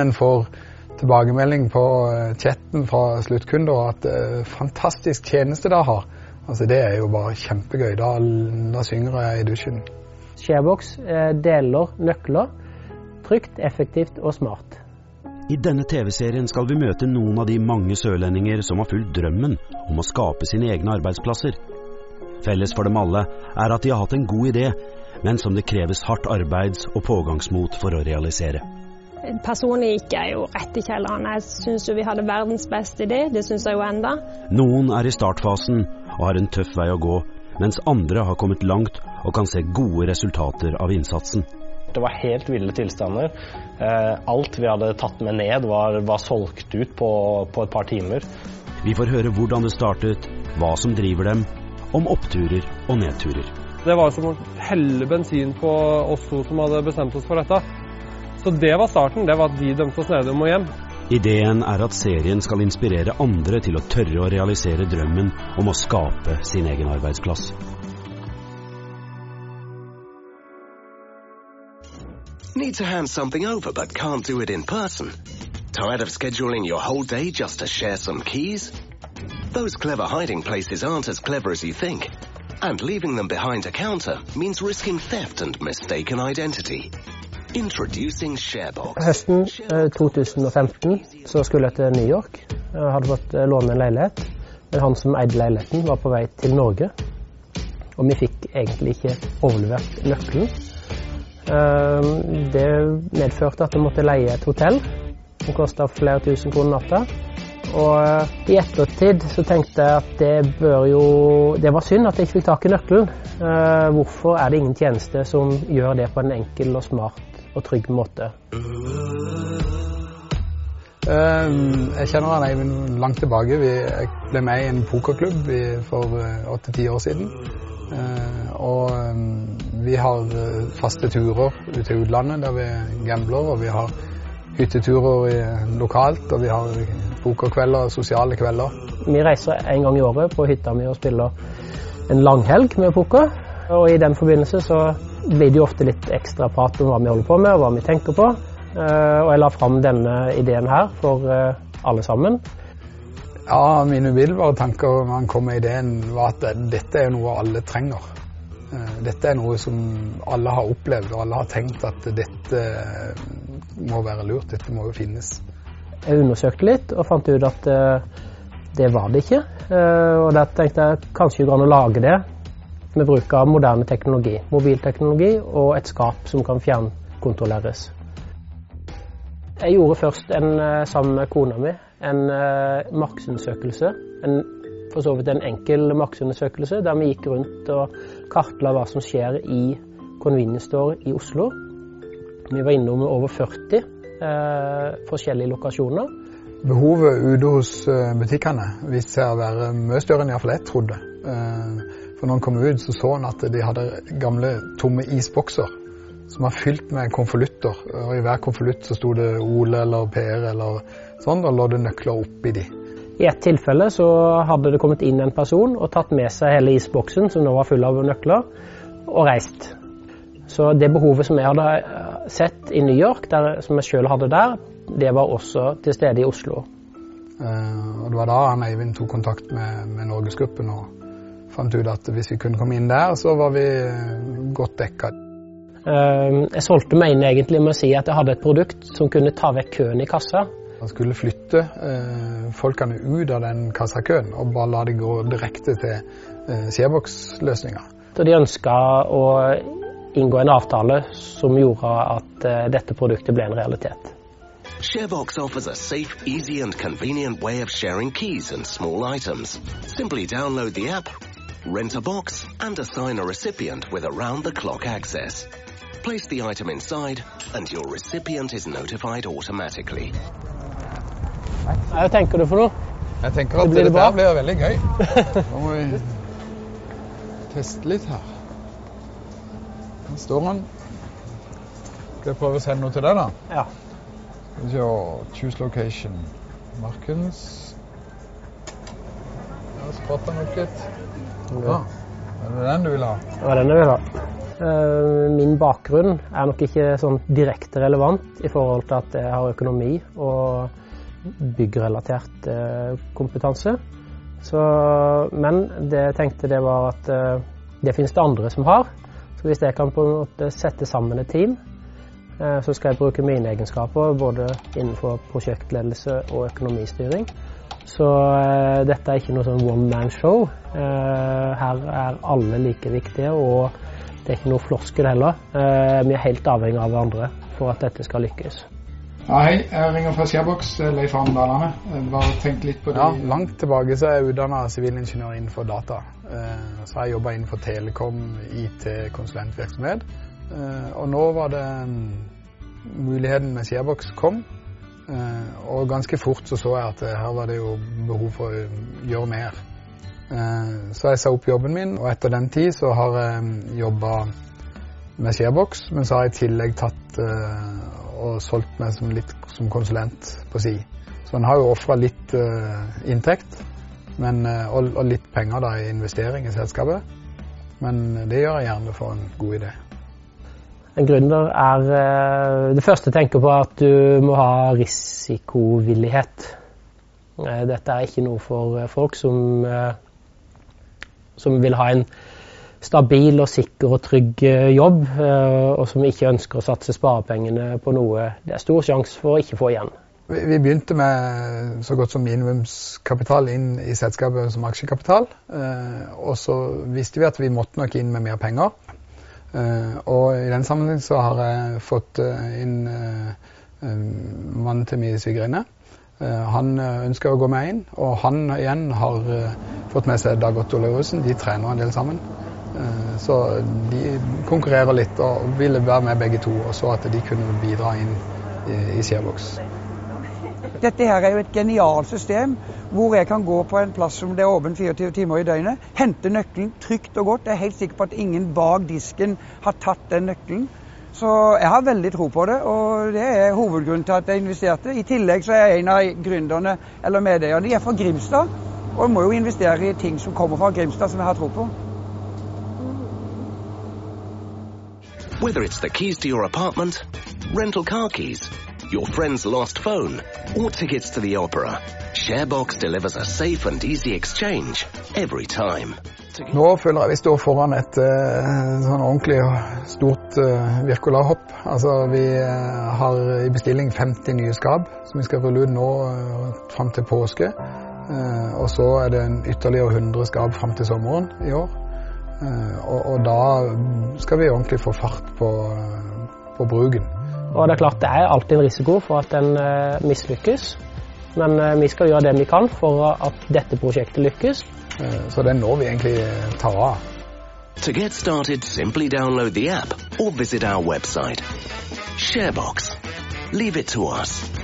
En får tilbakemelding på eh, chatten fra sluttkunder at uh, fantastisk tjeneste de har. Altså Det er jo bare kjempegøy. Da, da synger jeg i dusjen. Sharebox eh, deler nøkler trygt, effektivt og smart. I denne TV-serien skal vi møte noen av de mange sørlendinger som har fulgt drømmen om å skape sine egne arbeidsplasser. Felles for dem alle er at de har hatt en god idé, men som det kreves hardt arbeids- og pågangsmot for å realisere. Personlig ikke er jo rett i kjelleren. Jeg syns jo vi hadde verdens beste idé, det syns jeg jo enda. Noen er i startfasen og har en tøff vei å gå, mens andre har kommet langt og kan se gode resultater av innsatsen. Det var helt ville tilstander. Eh, alt vi hadde tatt med ned, var, var solgt ut på, på, et par timer. Vi får høre hvordan det startet, hva som driver dem, om oppturer og nedturer. Det var som å helle bensin på oss to som hadde bestemt oss for dette. Så det var starten. Det var at de dømte oss nede om å hjem. Ideen er at serien skal inspirere andre til å tørre å realisere drømmen om å skape sin egen arbeidsplass. Need to hand something over but can't do it in person? Tired of scheduling your whole day just to share some keys? Those clever hiding places aren't as clever as you think. And leaving them behind a counter means risking theft and mistaken identity. Høsten 2015 eh, så skulle jeg til New York. Jeg hadde fått eh, låne en leilighet. Men han som eide leiligheten, var på vei til Norge. Og vi fikk egentlig ikke overlevert nøkkelen. Eh, det medførte at jeg måtte leie et hotell som kosta flere tusen kroner natta. Og i ettertid så tenkte jeg at det bør jo Det var synd at jeg ikke fikk tak i nøkkelen. Hvorfor er det ingen tjeneste som gjør det på en enkel og smart og trygg måte. Ehm, jeg kjenner han Eivind langt tilbake. Jeg ble med i en pokerklubb for eh, åtte-ti år siden. Eh, og ehm, vi har eh, faste turer ut til utlandet der vi gambler, og vi har hytteturer lokalt, og vi har pokerkvelder og sosiale kvelder. Vi reiser en gang i året på hytta mi og spiller en langhelg med poker. Og i den forbindelse så blir det jo ofte litt ekstra prat om hva vi holder på med og hva vi tenker på. Eh, og jeg la fram denne ideen her for eh, alle sammen. Ja, mine umiddelbare tanker når man kom med ideen, var at dette er noe alle trenger. Eh, dette er noe som alle har opplevd, og alle har tenkt at dette må være lurt. Dette må jo finnes. Jeg undersøkte litt og fant ut at det var det ikke. Og da tenkte jeg kanskje det går an å lage det med bruk av moderne teknologi, mobilteknologi og et skap som kan fjernkontrolleres. Jeg gjorde først en, eh, sammen med kona mi en uh, markedsundersøkelse. En, for så vidt en enkel markedsundersøkelse der vi gikk rundt og kartla hva som skjer i Convenience Store i Oslo. Vi var innom over 40 uh, eh, forskjellige lokasjoner. Behovet ute hos butikkene viste seg å være mye større enn iallfall jeg trodde. Uh, for når han kom ut, så så han at de hadde gamle, tomme isbokser som var fylt med konvolutter. Og I hver konvolutt så sto det Ole eller Per eller sånn, og lå det nøkler oppi de. I ett tilfelle så hadde det kommet inn en person og tatt med seg hele isboksen, som nå var full av nøkler, og reist. Så det behovet som jeg hadde eh, sett i New York, der, som jeg sjøl hadde der, det var også til stede i Oslo. Uh, og Det var da han Eivind tok kontakt med, med Norgesgruppen og fant ut at hvis vi kunne komme inn der, så var vi eh, godt dekka. Ehm, jeg solgte meg inn egentlig med å si at jeg hadde et produkt som kunne ta vekk køen i kassa. Man skulle flytte eh, folkene ut av den kassakøen og bare la de gå direkte til eh, Sharebox-løsninga. De ønska å inngå en avtale som gjorde at eh, dette produktet ble en realitet. ShareBox offers a safe, easy and convenient way of sharing keys and small items. Simply download the app, rent a box, and assign a recipient with around-the-clock access. Place the item inside, and your recipient is notified automatically. Hva tenker du for noe? Jeg tenker at det dette blir, blir veldig gøy. Nå må vi teste litt her. Her står han. Skal jeg prøve å sende noe til deg, da? Ja. Skal vi se Choose location. Markens. Ja, spratt han opp litt. Ja. Er det den du vil ha? Det var den jeg vil ha. Min bakgrunn er nok ikke sånn direkte relevant i forhold til at jeg har økonomi og byggrelatert kompetanse. Så, men det jeg tenkte det var at det finnes det andre som har. Så hvis jeg kan på en måte sette sammen et team, så skal jeg bruke mine egenskaper både innenfor prosjektledelse og økonomistyring så uh, dette er ikke noe sånn one man show. Uh, her er alle like viktige, og det er ikke noe floskel heller. Vi er helt avhengig av hverandre for at dette skal lykkes. Ja, hei, jeg ringer fra Sharebox, Leif Arne Dalane. Bare tenk litt på det. Ja, langt tilbake så er jeg utdanna sivilingeniør innenfor data. Så har jeg jobba innenfor Telekom, IT, konsulentvirksomhet. Og nå var det mm, muligheten med Sharebox kom, Eh, og ganske fort så så jeg at eh, her var det jo behov for å gjøre mer. Eh, så jeg sa opp jobben min, og etter den tid så har jeg jobba med Sharebox, men så har jeg i tillegg tatt og solgt meg som litt som konsulent på si. Så en har jo ofra litt inntekt men, og litt penger da i investering i selskapet. Men det gjør jeg gjerne for en god idé. En gründer er eh, Det første jeg tenker på, er at du må ha risikovillighet. Eh, dette er ikke noe for eh, folk som, som vil ha en stabil og sikker og trygg jobb, og som ikke ønsker å satse sparepengene på noe det er stor sjanse for å ikke få igjen. Vi begynte med så godt som minimumskapital inn i selskapet som aksjekapital. Og så visste vi at vi måtte nok inn med mer penger. Eh, og i den sammenheng så har jeg fått eh, inn eh, mannen til min svigerinne. Han ønsker å gå med inn, og han igjen har fått med seg Dag Otto Lauritzen. De trener en del sammen. Så de konkurrerer litt og ville være med begge to, og så at de kunne bidra inn i Sharebox. Dette her er jo et genialt system hvor jeg kan gå på en plass som det er åpen 24 timer i døgnet, hente nøkkelen trygt og godt. Jeg er helt sikker på at ingen bak disken har tatt den nøkkelen. Så jeg har veldig tro på det, og det er hovedgrunnen til at jeg investerte. I tillegg så er jeg en av gründerne eller medeierne. De er fra Grimstad, og jeg må jo investere i ting som kommer fra Grimstad, som jeg har tro på. Whether it's the keys to your apartment, rental car keys, your friend's lost phone, or tickets to the opera, Sharebox delivers a safe and easy exchange every time. Nå føler jeg vi står foran et uh, sånn ordentlig stort uh, Wirkola-hopp. Altså, vi uh, har i bestilling 50 nye skap som vi skal rulle ut nå uh, fram til påske. og så er det en ytterligere 100 skap fram til sommeren i år. Og, og, da skal vi ordentlig få fart på, på bruken. Og det er klart det er alltid en risiko for at den uh, mislykkes. Men uh, vi skal gjøre det vi kan for at dette prosjektet lykkes. Uh, så det er nå vi egentlig tar av. To get started, simply download the app or visit our website. Sharebox. Leave it to us.